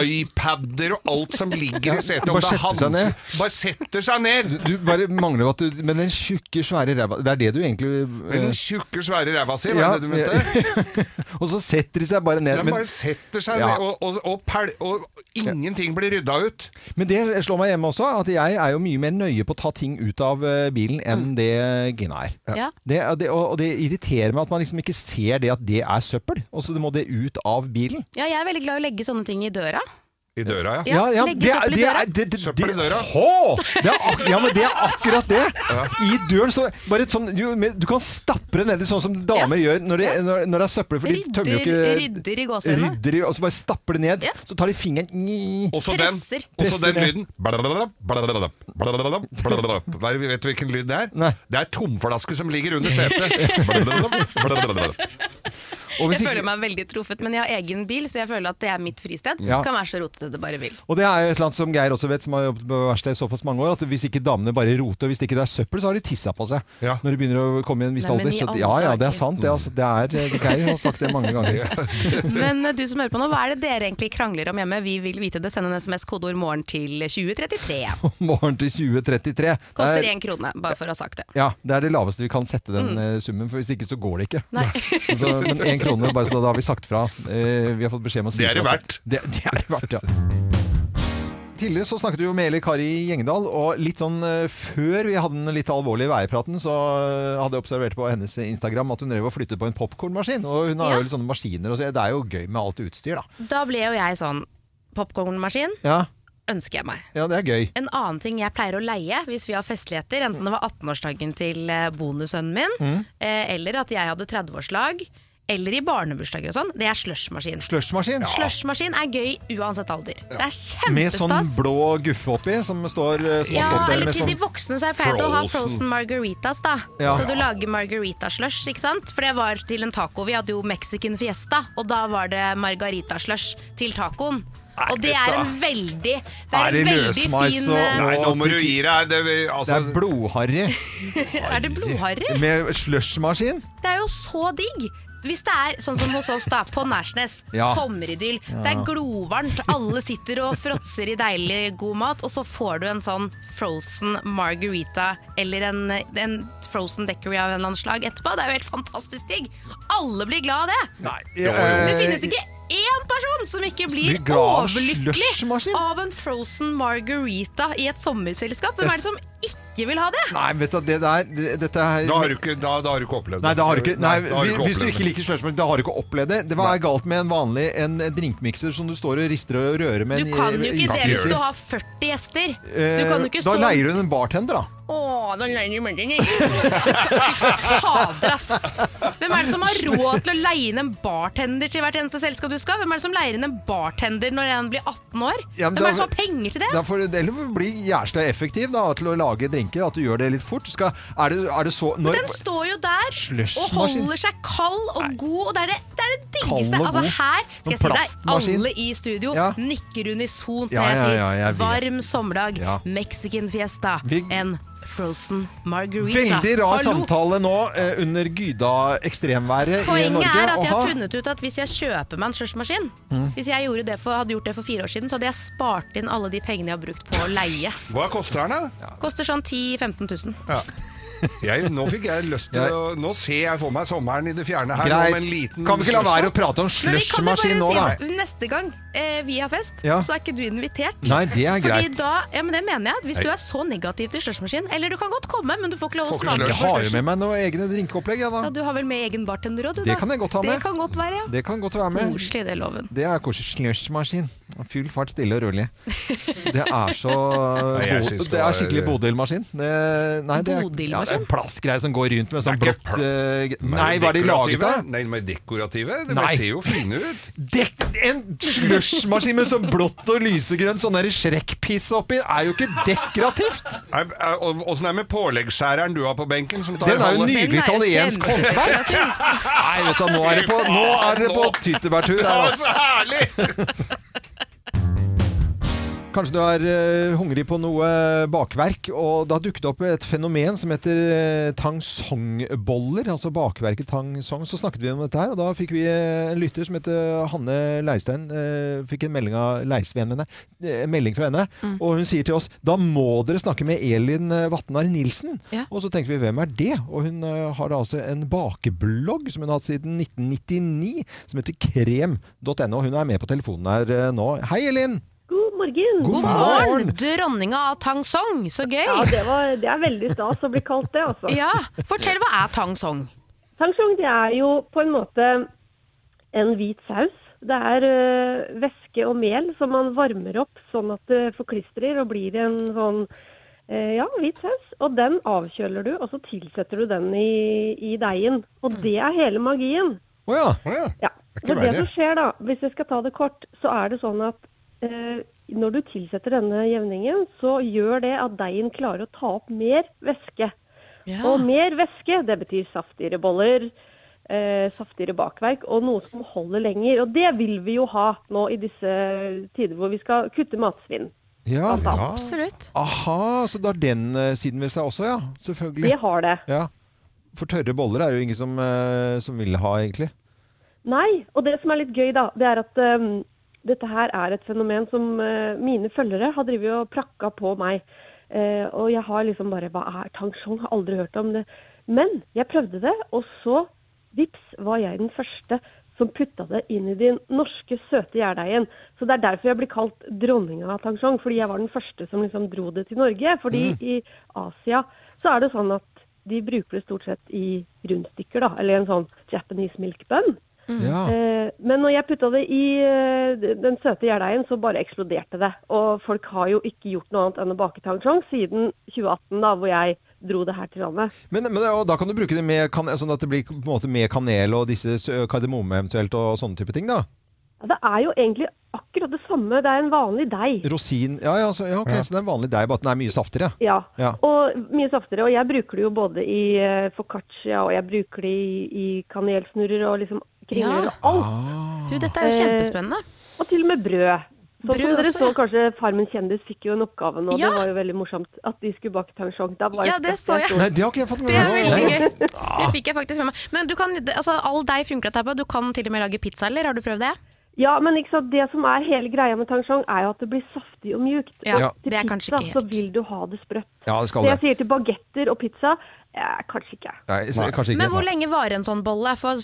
iPader og alt som ligger i setet. om Bare er setter seg ned. Bare setter seg ned! Du bare mangler at du Men den tjukke, svære ræva Det er det du egentlig eh, den tjukke, svære ræva si, var Ja, det det du mente? Og så setter de seg bare ned. De bare setter seg Ja. ned, og, og, og, pel, og ingenting blir rydda ut. men det slår meg hjemme også, at jeg er jo mye mer nøye på å ta ting ut av eh, bilen enn det Gina er. Ja. Det, det, og og det irriterer meg at man liksom ikke ser det at det er søppel, og så må det ut av bilen. Ja, jeg er veldig glad i å legge sånne ting i døra. I døra, ja. Ja, legge søppel i det døra. er- det- det- Søppel i det- døra. Hå! Det er ja, men det er akkurat det! I døren så bare et sånn, du, du kan stappe det nedi sånn som damer gjør når det, når, når det er søppel, for de tømmer jo ikke rydder i gåsehudene. Rydder i, og så bare stapper det ned. Ja. Så tar de fingeren Nyi. Også den, Presser. også Presser den lyden. Det- Vet du hvilken lyd det er? Nei. Det er tomflaske som ligger under setet. Jeg ikke- føler meg veldig truffet, men jeg har egen bil, så jeg føler at det er mitt fristed. Ja. Kan være så rotete det bare vil. Og det er jo et eller annet som Geir også vet, som har jobbet på verksted i såpass mange år, at hvis ikke damene bare roter, og hvis ikke det er søppel, så har de tissa på seg. Ja. Når de begynner å komme i en viss Nei, alder. Så, ja, ja, det er sant. Det, altså, det er, eh, Geir har sagt det mange ganger. Men eh, du som hører på nå, hva er det dere egentlig krangler om hjemme? Vi vil vite det. Send en SMS kodeord 'morgen' til 2033. Morgen til 2033. Koster er- én krone, bare for å ha sagt det. Ja, det er det laveste vi kan sette den mm. summen, for hvis ikke så går det ikke. Nei. så, men krone, bare så da har vi sagt fra. Eh, vi har fått beskjed om å si Det er det verdt. Det, det er det verdt, ja. Tidligere så snakket vi jo med Eli Kari Gjengdal, og litt sånn eh, før vi hadde den litt alvorlige værpraten, så eh, hadde jeg observert på hennes Instagram at hun drev og flyttet på en popkornmaskin. Og hun har Ja. jo litt sånne maskiner, og så det er jo gøy med alt utstyr, da. Da ble jo jeg sånn Popkornmaskin Ja, ønsker jeg meg. ja det er gøy. En annen ting jeg pleier å leie hvis vi har festligheter, enten det var 18-årsdagen til bonussønnen min, Mm. eh, eller at jeg hadde 30-årslag, eller i barnebursdager og sånn, det er slushmaskin. Slushmaskin. Slushmaskin er gøy uansett alder. Det er Med sånn blå guffe oppi, som står eh, som har Ja, stått der eller til sånn de voksne så har jeg pleid å ha Frozen. margaritas, da. Ja. Så du lager margarita-slush, ikke sant? For det var til en taco. Vi hadde jo Mexican fiesta, og da var det margarita-slush til tacoen. Og det er en veldig Det Er er det en veldig løsmais fin og- Nei, nå må du gi deg. Det, Det altså, er blodharry Er det blodharry? med slushmaskin. Det er jo så digg! Hvis det er sånn som hos oss da, på Nærsnes, Ja. sommeridyll, det er glovarmt, alle sitter og fråtser i deilig god mat, og så får du en sånn frozen margarita eller en, en frozen decory av en eller annen slag etterpå. Det er jo helt fantastisk digg. Alle blir glad av det. Nei, Jo, jo. eh, Det finnes ikke én person som ikke blir blir av overlykkelig av en frozen margarita i et sommerselskap. Hvem er det som ikke vil ha det? Nei, vet du, det der Dette her Da har du ikke, da, da har du ikke opplevd det. Nei, da har du ikke, nei, da har hvis- hvis du ikke liker slushmaskin, da har du ikke opplevd det. Det var galt med en vanlig en drinkmikser som du står og rister og rører med. Du en- kan jo ikke det hvis du har 40 gjester. Eh, Du kan jo ikke Da stå leier du en bartender, da. Åh, da leier du meg Fy fader, ass. Hvem er det som har råd til å leie inn en bartender til hvert eneste selskap du skal? Hvem er det som leier inn en bartender når en blir 18 år? Ja, Hvem da- er det som har penger til det? Da får du eller bli jævla effektiv da, til å lage drinker. At du gjør det litt fort. Skal, er, det, er det så når, Den står jo der og holder seg kald og god, og det er det, det, er det diggeste. Altså her skal jeg si deg, alle i studio Ja. nikker unisont når ja, jeg sier varm sommerdag, Ja. Mexican fiesta, en frozen margarita. Veldig rar Hallo. samtale nå eh, under Gyda ekstremværet i Norge. Poenget er at jeg har funnet ut at hvis jeg kjøper meg en slushmaskin Hvis jeg det for, hadde gjort det for fire år siden, så hadde jeg spart inn alle de pengene jeg har brukt på å leie. Hva koster den, da? Koster sånn 10 000-15 000. Jeg, nå fikk jeg lyst til å Nå ser jeg for meg sommeren i det fjerne her. Greit. Om en liten Kan vi ikke la være å prate om slushmaskin nå, da? si neste gang eh, vi har fest, Ja. så er ikke du invitert. Nei, det er Fordi greit. da, ja, men det mener jeg. Hvis du er så negativ til slushmaskin Eller du kan godt komme, men du får ikke lov å smake. Jeg har jo med meg noen egne drinkeopplegg, jeg, Ja, da. du har vel med egen bartender òg, du Det kan jeg godt ha med. Det kan godt være, ja. Det kan godt være med. Koselig, det, loven. Det er koselig slushmaskin. Full fart, stille og rolig. Det er så Nei, det Det er skikkelig Bodil-maskin. Nei, det er ja, det er en plastgreie som går rundt med sånn blått eh, Nei, hva er de laget av? Nei, de er dekorative. De Nei. ser jo fine ut. Dek en slushmaskin med sånn blått og lysegrønt sånn der Shrek-piss oppi er jo ikke dekorativt! Og- Åssen er det med påleggsskjæreren du har på benken? Som tar Den er jo nydelig italiensk håndverk! Nei, vet du, nå er det på, nå er det på tyttebærtur her, altså. så herlig! Kanskje du er eh, hungrig på noe bakverk, og da dukket det opp et fenomen som heter uh, tangsongboller, altså bakverket tang song. Så snakket vi om dette her, og da fikk vi eh, en lytter som heter Hanne Leistein. eh, fikk en melding av Leisvennen henne, eh, en melding fra henne, og hun sier til oss da må dere snakke med Elin eh, Vatnar Nilsen. Ja. Og så tenkte vi hvem er det? Og hun eh, har da altså en bakeblogg som hun har hatt siden 1999, som heter krem.no. Hun er med på telefonen her eh, nå. Hei, Elin! God morgen. God God morgen! Dronninga av Tang Song, så gøy! Ja, det, var, det er veldig stas å bli kalt det, altså. Ja, Fortell, hva er Tang Song? Tang Song det er jo på en måte en hvit saus. Det er øh, væske og mel som man varmer opp sånn at det forklistrer og blir en sånn øh, ja, hvit saus. Og den avkjøler du, og så tilsetter du den i, i deigen. Og det er hele magien. Å ja. Oh ja. Ja. Det, det som skjer da, hvis jeg skal ta det kort, så er det sånn at eh, når du tilsetter denne jevningen, så gjør det at deigen klarer å ta opp mer væske. Og mer væske, det betyr saftigere boller, eh, saftigere bakverk og noe som holder lenger. Og det vil vi jo ha nå i disse tider hvor vi skal kutte matsvinn. ja. ja. Absolutt. Aha, så det har den eh, siden ved seg også, ja. Selvfølgelig. Det har det. Ja. For tørre boller er jo ingen som, eh, som vil ha, egentlig. Nei, og det som er litt gøy da, det er at um, dette her er et fenomen som uh, mine følgere har drivet og prakka på meg. Eh, og jeg har liksom bare, hva er tangsong? Har aldri hørt om det. Men jeg prøvde det, og så, vips, var jeg den første som putta det inn i den norske søte gjærdeigen. Så det er derfor jeg blir kalt dronninga av tangsong, fordi jeg var den første som liksom dro det til Norge. Fordi i Asia så er det sånn at de bruker det stort sett i rundstykker, da, eller en sånn Japanese milk bun. Ja. Eh, men når jeg putta det i eh, den søte gjærdeigen, så bare eksploderte det. Og folk har jo ikke gjort noe annet enn å bake tangsong siden 2018, da, hvor jeg dro det her til landet. Men, men ja, da kan du bruke det med, kan, sånn at det blir på en måte med kanel og disse kardemomme eventuelt og sånne type ting, da? Ja, det er jo egentlig akkurat det samme. Det er en vanlig deig. Rosin Ja, ja, så, ja ok, så det er en vanlig deig, bare at den er mye saftigere. Ja. Ja. Og mye saftigere. Og jeg bruker det jo både i uh, foccaccia, og jeg bruker det i, i kanelsnurrer og liksom kringler Ja. og alt. Ah. Du, dette er jo Eh, kjempespennende. Og til og med brød. Sånn Brød som dere også, så, ja. kanskje Farmen kjendis fikk jo en oppgave nå. Ja. Det var jo veldig morsomt at de skulle bake tangshong. Da var Ja, det det så jeg. Nei, det har ikke jeg fått med Det er veldig Nei. gøy. Det fikk jeg faktisk med meg. Men du kan, altså, all deig funker dette her på. Du kan til og med lage pizza, eller? Har du prøvd det? Ja, men ikke sant, det som er hele greia med tangshong, er jo at det blir saftig og mjukt. Ja, Og til det er pizza ikke så vil du ha det sprøtt. Ja, det skal Så jeg sier til bagetter og pizza, eh, kanskje ikke. Nei, kanskje ikke. Men hvor lenge varer en sånn bolle? For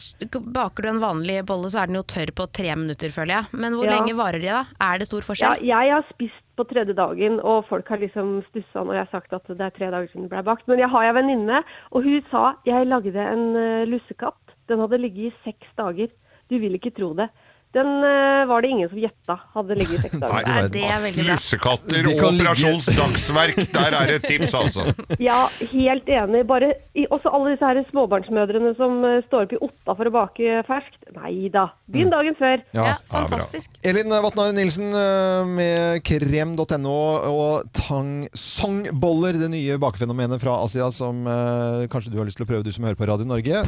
baker du en vanlig bolle, så er den jo tørr på tre minutter, føler jeg. Men hvor Ja. lenge varer de da? Er det stor Ja, forskjell? jeg har spist på tredje dagen, og folk har liksom stussa når jeg har sagt at det er tre dager siden det ble bakt. Men jeg har en venninne, og hun sa jeg lagde en uh, lussekatt. Den hadde ligget i seks dager. Du vil ikke tro det. Den eh, var det ingen som gjetta hadde ligget i seks dager. Nei, det er veldig bra. Lussekatter og operasjonsdagsverk Operasjons Dagsverk, der er det et tips, altså. Ja, helt enig. Bare i, også alle disse her småbarnsmødrene som eh, står opp i Otta for å bake ferskt. Nei da. Begynn dagen før. Ja. Ja, fantastisk. Elin Vatnar Nilsen eh, med krem.no og tangsongboller, det nye bakefenomenet fra Asia som eh, kanskje du har lyst til å prøve, du som hører på Radio Norge.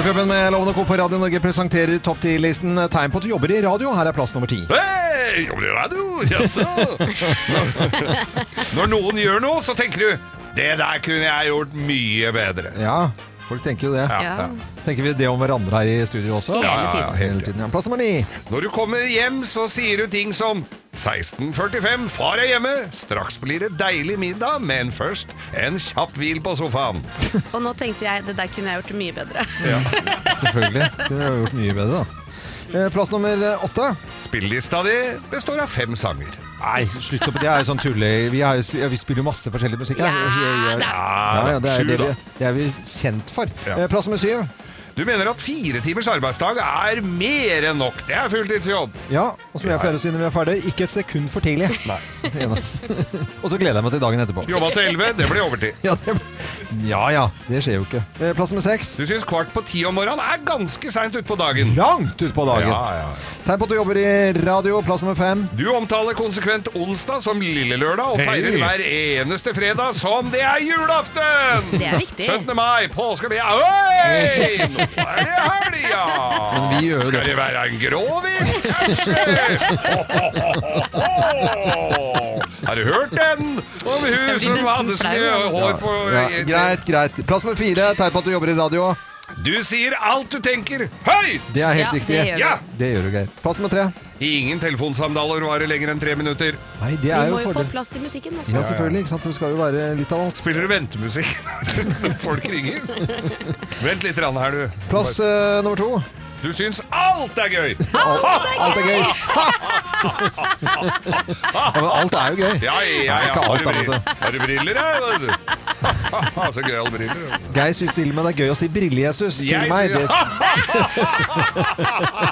Morgenklubben med Lovende Co. på Radio Norge presenterer topp 10-listen tegn på at du jobber i radio. Her er plass nummer ti. Hei, jobber i radio? Jaså? Når noen gjør noe, så tenker du det der kunne jeg gjort mye bedre. Ja, folk tenker jo det. Ja, ja. Tenker vi det om hverandre her i studio også? Hele tiden. hele Hele tiden. Ja. Plass nummer ni. Når du kommer hjem, så sier du ting som 16.45, far er hjemme. Straks blir det deilig middag, men først en kjapp hvil på sofaen. Og nå tenkte jeg det der kunne jeg gjort mye bedre. Ja, Selvfølgelig. Kunne jeg gjort mye bedre, da. Eh, Plass nummer åtte. Spillelista di består av fem sanger. Nei, slutt opp. Det er jo sånn tulle... Vi, er, vi spiller jo masse forskjellig musikk her. Ja, da. Ja, ja, det, er, Sju, det, da. vi, det er vi kjent for. Ja. Eh, Plass nummer syv. Du mener at fire timers arbeidsdag er mer enn nok. Det er fulltidsjobb. Ja, og som jeg pleier å si når vi er ferdige, ikke et sekund for tidlig. Nei. og så gleder jeg meg til dagen etterpå. Jobba til elleve, det blir overtid. Ja, det, ja, ja. Det skjer jo ikke. Eh, Plass nummer seks. Du syns kvart på ti om morgenen er ganske seint utpå dagen. Langt utpå dagen. Ja, ja. Tegn på at du jobber i radio. Plass nummer fem. Du omtaler konsekvent onsdag som lille lørdag, og feirer Hei. hver eneste fredag som det er julaften! Det er viktig. 17. mai, påske blir Oi! Nå er det helga! Men vi gjør Skal det. det være en grovis, kanskje? Har du hørt den? Om hun som hadde så mye hår på Ja, greit, greit. greit. Plass nummer fire. Tegn på at du jobber i radio. Du sier alt du tenker høyt! Det er helt Ja, riktig. det gjør du. Ja! Det gjør du, Geir. Plass nummer tre. Ingen telefonsamtaler varer lenger enn tre minutter. Nei, det er må jo jo få fordel. plass til musikken også. Ja, selvfølgelig. ikke sant? Det skal jo være litt av alt. Spiller du ventemusikk når folk ringer? Vent litt grann her, du. Plass eh, nummer to. Du syns alt er gøy! Alt er gøy! ja, men alt er jo gøy. Ja, ja, ja. Ikke alt, da, altså. har du briller, ja? Så gøy alle briller. Geir syns til og med det er gøy å si Brille-Jesus til Jeg meg. sier- Det,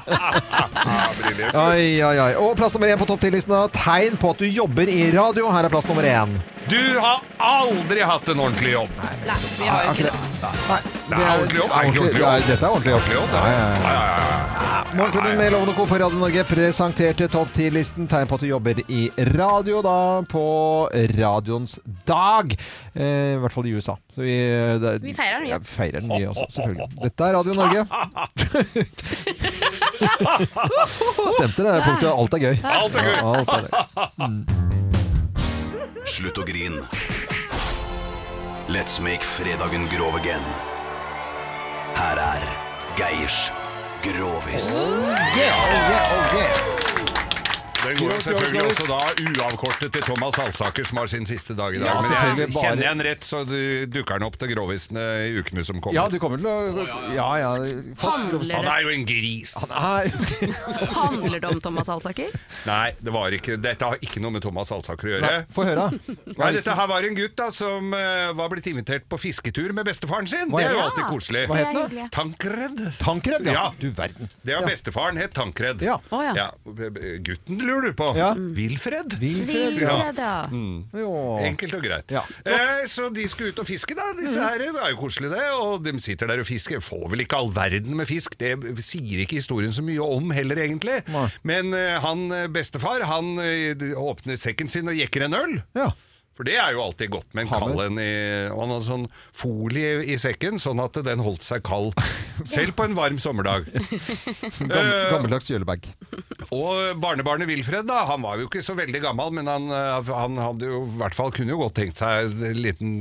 Ja, briller. oi, oi, ai. Og plass nummer én på topp 10-listen. da. Tegn på at du jobber i radio. Her er plass nummer én. Du har aldri hatt en ordentlig jobb. Nei, vi har jo ikke det. Nei, Det er ordentlig jobb. Er ikke ordentlig jobb. Dette er ordentlig jobb. Ordentlig jobb, det. Ja, ja, ja. Ja, ja, ja. Morgenklubben med Lovende Co. på Radio Norge presenterte topp 10-listen. Tegn på at du jobber i radio da på radioens dag. Eh, I hvert fall i USA. Så vi, det, Vi feirer den, ja. ja. Feirer den mye også, selvfølgelig. Dette er Radio Norge. Stemte det punktet. Alt er gøy. Alt er gøy. Ja, alt er gøy. Slutt å grin. Let's make fredagen grov again. Her er Geirs Grovis. Oh Yeah, oh yeah, oh yeah. Den går jo selvfølgelig også da uavkortet til Thomas Alsaker, som har sin siste dag i dag. Ja, Men selvfølgelig, jeg bare- kjenner jeg han rett, så du dukker han opp til grovisene i ukene som kommer. Ja, du kommer til å Ja, ja. Fast Handler Han det, er jo en gris. Nei. handler det om Thomas Alsaker? Nei, det var ikke, dette har ikke noe med Thomas Alsaker å gjøre. Nei, Få høre. Nei, dette her var en gutt da som eh, var blitt invitert på fisketur med bestefaren sin. Hva Det er jo alltid koselig. Hva het den? da? Tankred. Tankred, ja. Ja. Du verden. Det var bestefaren het Tankred. Ja. Å ja. Gutten lurer du på. Ja. Wilfred. Wilfred, ja. Wilfred, ja. Jo. Enkelt og greit. Ja. Eh, så de skulle ut og fiske, da. Disse her er jo koselig, det. Og de sitter der og fisker. Får vel ikke all verden med fisk. Det sier ikke historien så mye om heller, egentlig. Nei. Men eh, han eh, bestefar, han eh, åpner sekken sin og jekker en øl. Ja. For det er jo alltid godt med en kald en i Og han hadde sånn folie i sekken, sånn at den holdt seg kald. Selv på en varm sommerdag. Eh, gammeldags kjølebag. Og barnebarnet Wilfred, da, han var jo ikke så veldig gammel, men han, eh, han hadde jo, i hvert fall kunne jo godt tenkt seg en liten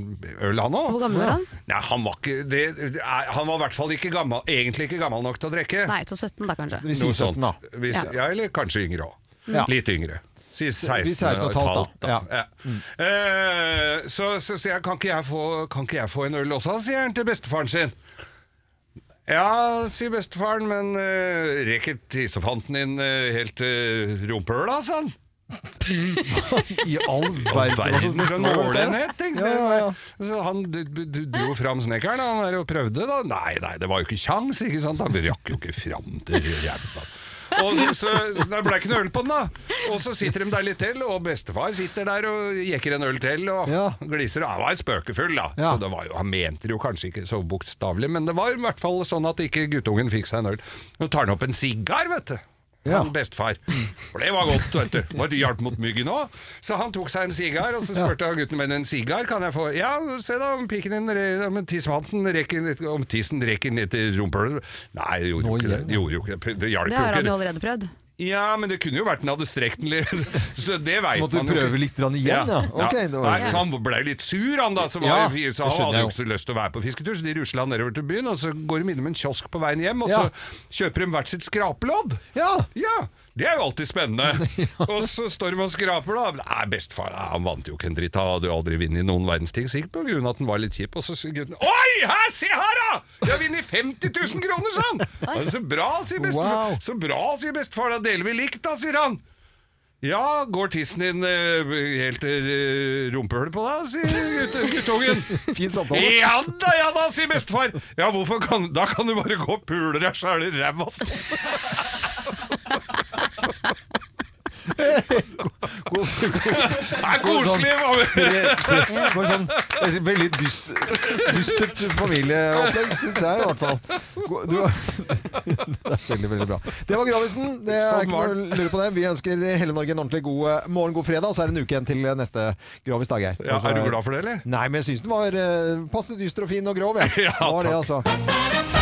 øl, han òg. Hvor gammel var han? Nei, han var ikke det, er- Han var i hvert fall ikke gammel, egentlig ikke gammel nok til å drikke. Nei, til 17 da, kanskje. Vi sier Noe sånt. 17, da. Hvis, Ja. ja. eller kanskje yngre òg. Ja. Litt yngre. Si 16, 16 og et halvt, da. da. Ja. Mm. Eh, så sier jeg kan ikke jeg, få, kan ikke jeg få en øl også, sier han til bestefaren sin. Ja, sier bestefaren, men uh, rekker tissefanten din uh, helt til uh, rumpehøla, sa han. I all verden. for en målenhet, tenkte jeg. Så han dro fram snekkeren han og prøvde, da. Nei, nei, det var jo ikke kjangs, ikke sant. Han rakk jo ikke fram til ræva. Og så, så, så det ble ikke noe øl på den, da. Og så sitter de der litt til, og bestefar sitter der og jekker en øl til og Ja. gliser. Han var spøkefull, da. Ja. Så det var jo, han mente det jo kanskje ikke så bokstavelig, men det var i hvert fall sånn at ikke guttungen fikk seg en øl. Nå tar han opp en sigar, vet du. Ja. Han bestefar. For det var godt, vet du. Det var et hjelp mot myggen òg. Så han tok seg en sigar, og så spurte ja. gutten min en sigar kan jeg få. Ja, se da om piken din om tissevanten rekker Om tissen rekker ned til rumpehullet. Nei, det gjorde jo ikke det. igjen, Det hjalp jo ikke det. Det hjalp Det har han jo allerede prøvd. Ja, men det kunne jo vært den hadde strekt den litt. Så det veit Så måtte du man jo prøve ikke. litt grann igjen, ja. Ok, det var- Nei, så han ble litt sur, han da. Så, var, Ja, så det han skjønner hadde jo jo. ikke så lyst til å være på fisketur, så de rusla nedover til byen. Og så går de innom en kiosk på veien hjem, og Ja. så kjøper de hvert sitt skrapelodd. Ja. Ja, det er jo alltid spennende. Og så står de og skraper, da. Nei, bestefar nei, han vant jo ikke en dritt. Han hadde jo aldri vunnet noen verdens ting. Sikkert på grunn av at han var litt kjip. Og så sier gutten Oi, her, se her, da! Jeg har vunnet 50 000 kroner, sa han! Så bra, sier bestefar. Wow. Så bra, sier bestefar. Da deler vi likt, da, sier han. Ja, går tissen din uh, helt til uh, rumpehullet på deg, sier guttungen. Fin samtale. Ja da, ja da, sier bestefar. Ja, hvorfor kan Da kan du bare gå og pule deg sjæl i ræva. Det er koselig! Bare sånn veldig dys, dystert familieopplegg, syns jeg i hvert fall. God- Du, det er veldig, veldig bra. Det var Gravisen. Det er Sånn ikke var noe å lure på det. Vi ønsker hele Norge en ordentlig god eh, morgen, god fredag, og så er det en uke igjen til neste Gravis dag. her. Ja, er du glad for det, eller? Nei, men jeg syns den var eh, passe dyster og fin og grov, jeg. Ja, det var det, altså.